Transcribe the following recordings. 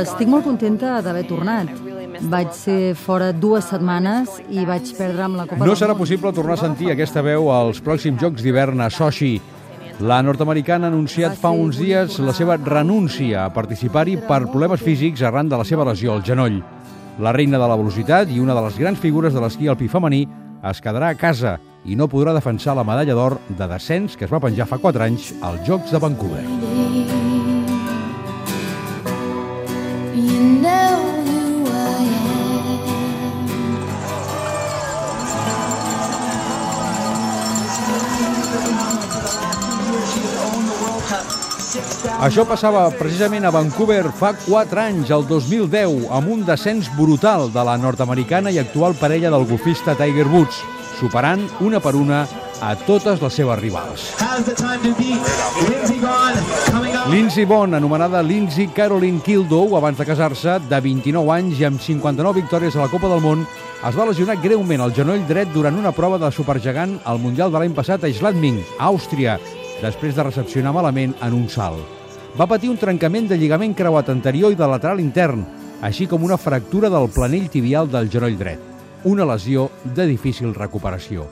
Estic gone molt contenta d'haver tornat. Vaig ser fora dues setmanes i vaig perdre amb la Copa No serà possible tornar a sentir aquesta veu als pròxims Jocs d'hivern a Sochi. La nord-americana ha anunciat fa uns dies la seva renúncia a participar-hi per problemes físics arran de la seva lesió al genoll. La reina de la velocitat i una de les grans figures de l'esquí alpí femení es quedarà a casa i no podrà defensar la medalla d'or de descens que es va penjar fa 4 anys als Jocs de Vancouver. Això passava precisament a Vancouver fa 4 anys, el 2010, amb un descens brutal de la nord-americana i actual parella del golfista Tiger Woods, superant una per una a totes les seves rivals. Vonn. Lindsey Vonn, anomenada Lindsey Caroline Kildow, abans de casar-se, de 29 anys i amb 59 victòries a la Copa del Món, es va lesionar greument el genoll dret durant una prova de supergegant al Mundial de l'any passat a Schladming, Àustria, després de recepcionar malament en un salt. Va patir un trencament de lligament creuat anterior i de lateral intern, així com una fractura del planell tibial del genoll dret, una lesió de difícil recuperació.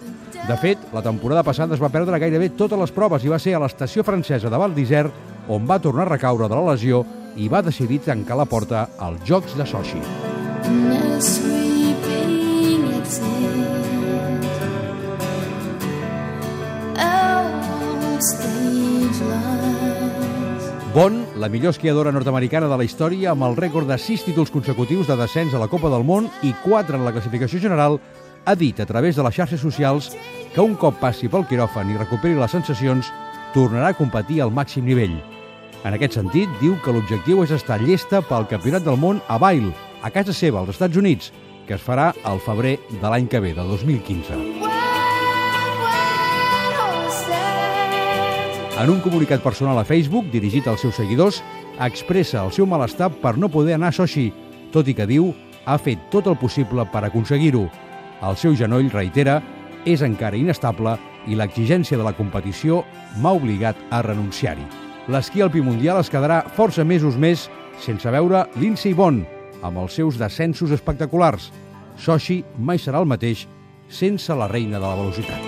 De fet, la temporada passada es va perdre gairebé totes les proves i va ser a l'estació francesa de Val d'Isère on va tornar a recaure de la lesió i va decidir tancar la porta als Jocs de Sochi. Bon, la millor esquiadora nord-americana de la història amb el rècord de 6 títols consecutius de descens a la Copa del Món i 4 en la classificació general, ha dit a través de les xarxes socials que un cop passi pel quiròfan i recuperi les sensacions, tornarà a competir al màxim nivell. En aquest sentit, diu que l'objectiu és estar llesta pel Campionat del Món a Vail, a casa seva, als Estats Units, que es farà al febrer de l'any que ve, del 2015. When, when all said En un comunicat personal a Facebook, dirigit als seus seguidors, expressa el seu malestar per no poder anar a Sochi, tot i que diu ha fet tot el possible per aconseguir-ho. El seu genoll, reitera, és encara inestable i l'exigència de la competició m'ha obligat a renunciar-hi. L'esquí alpí mundial es quedarà força mesos més sense veure Lindsey Vonn, amb els seus descensos espectaculars. Sochi mai serà el mateix sense la reina de la velocitat.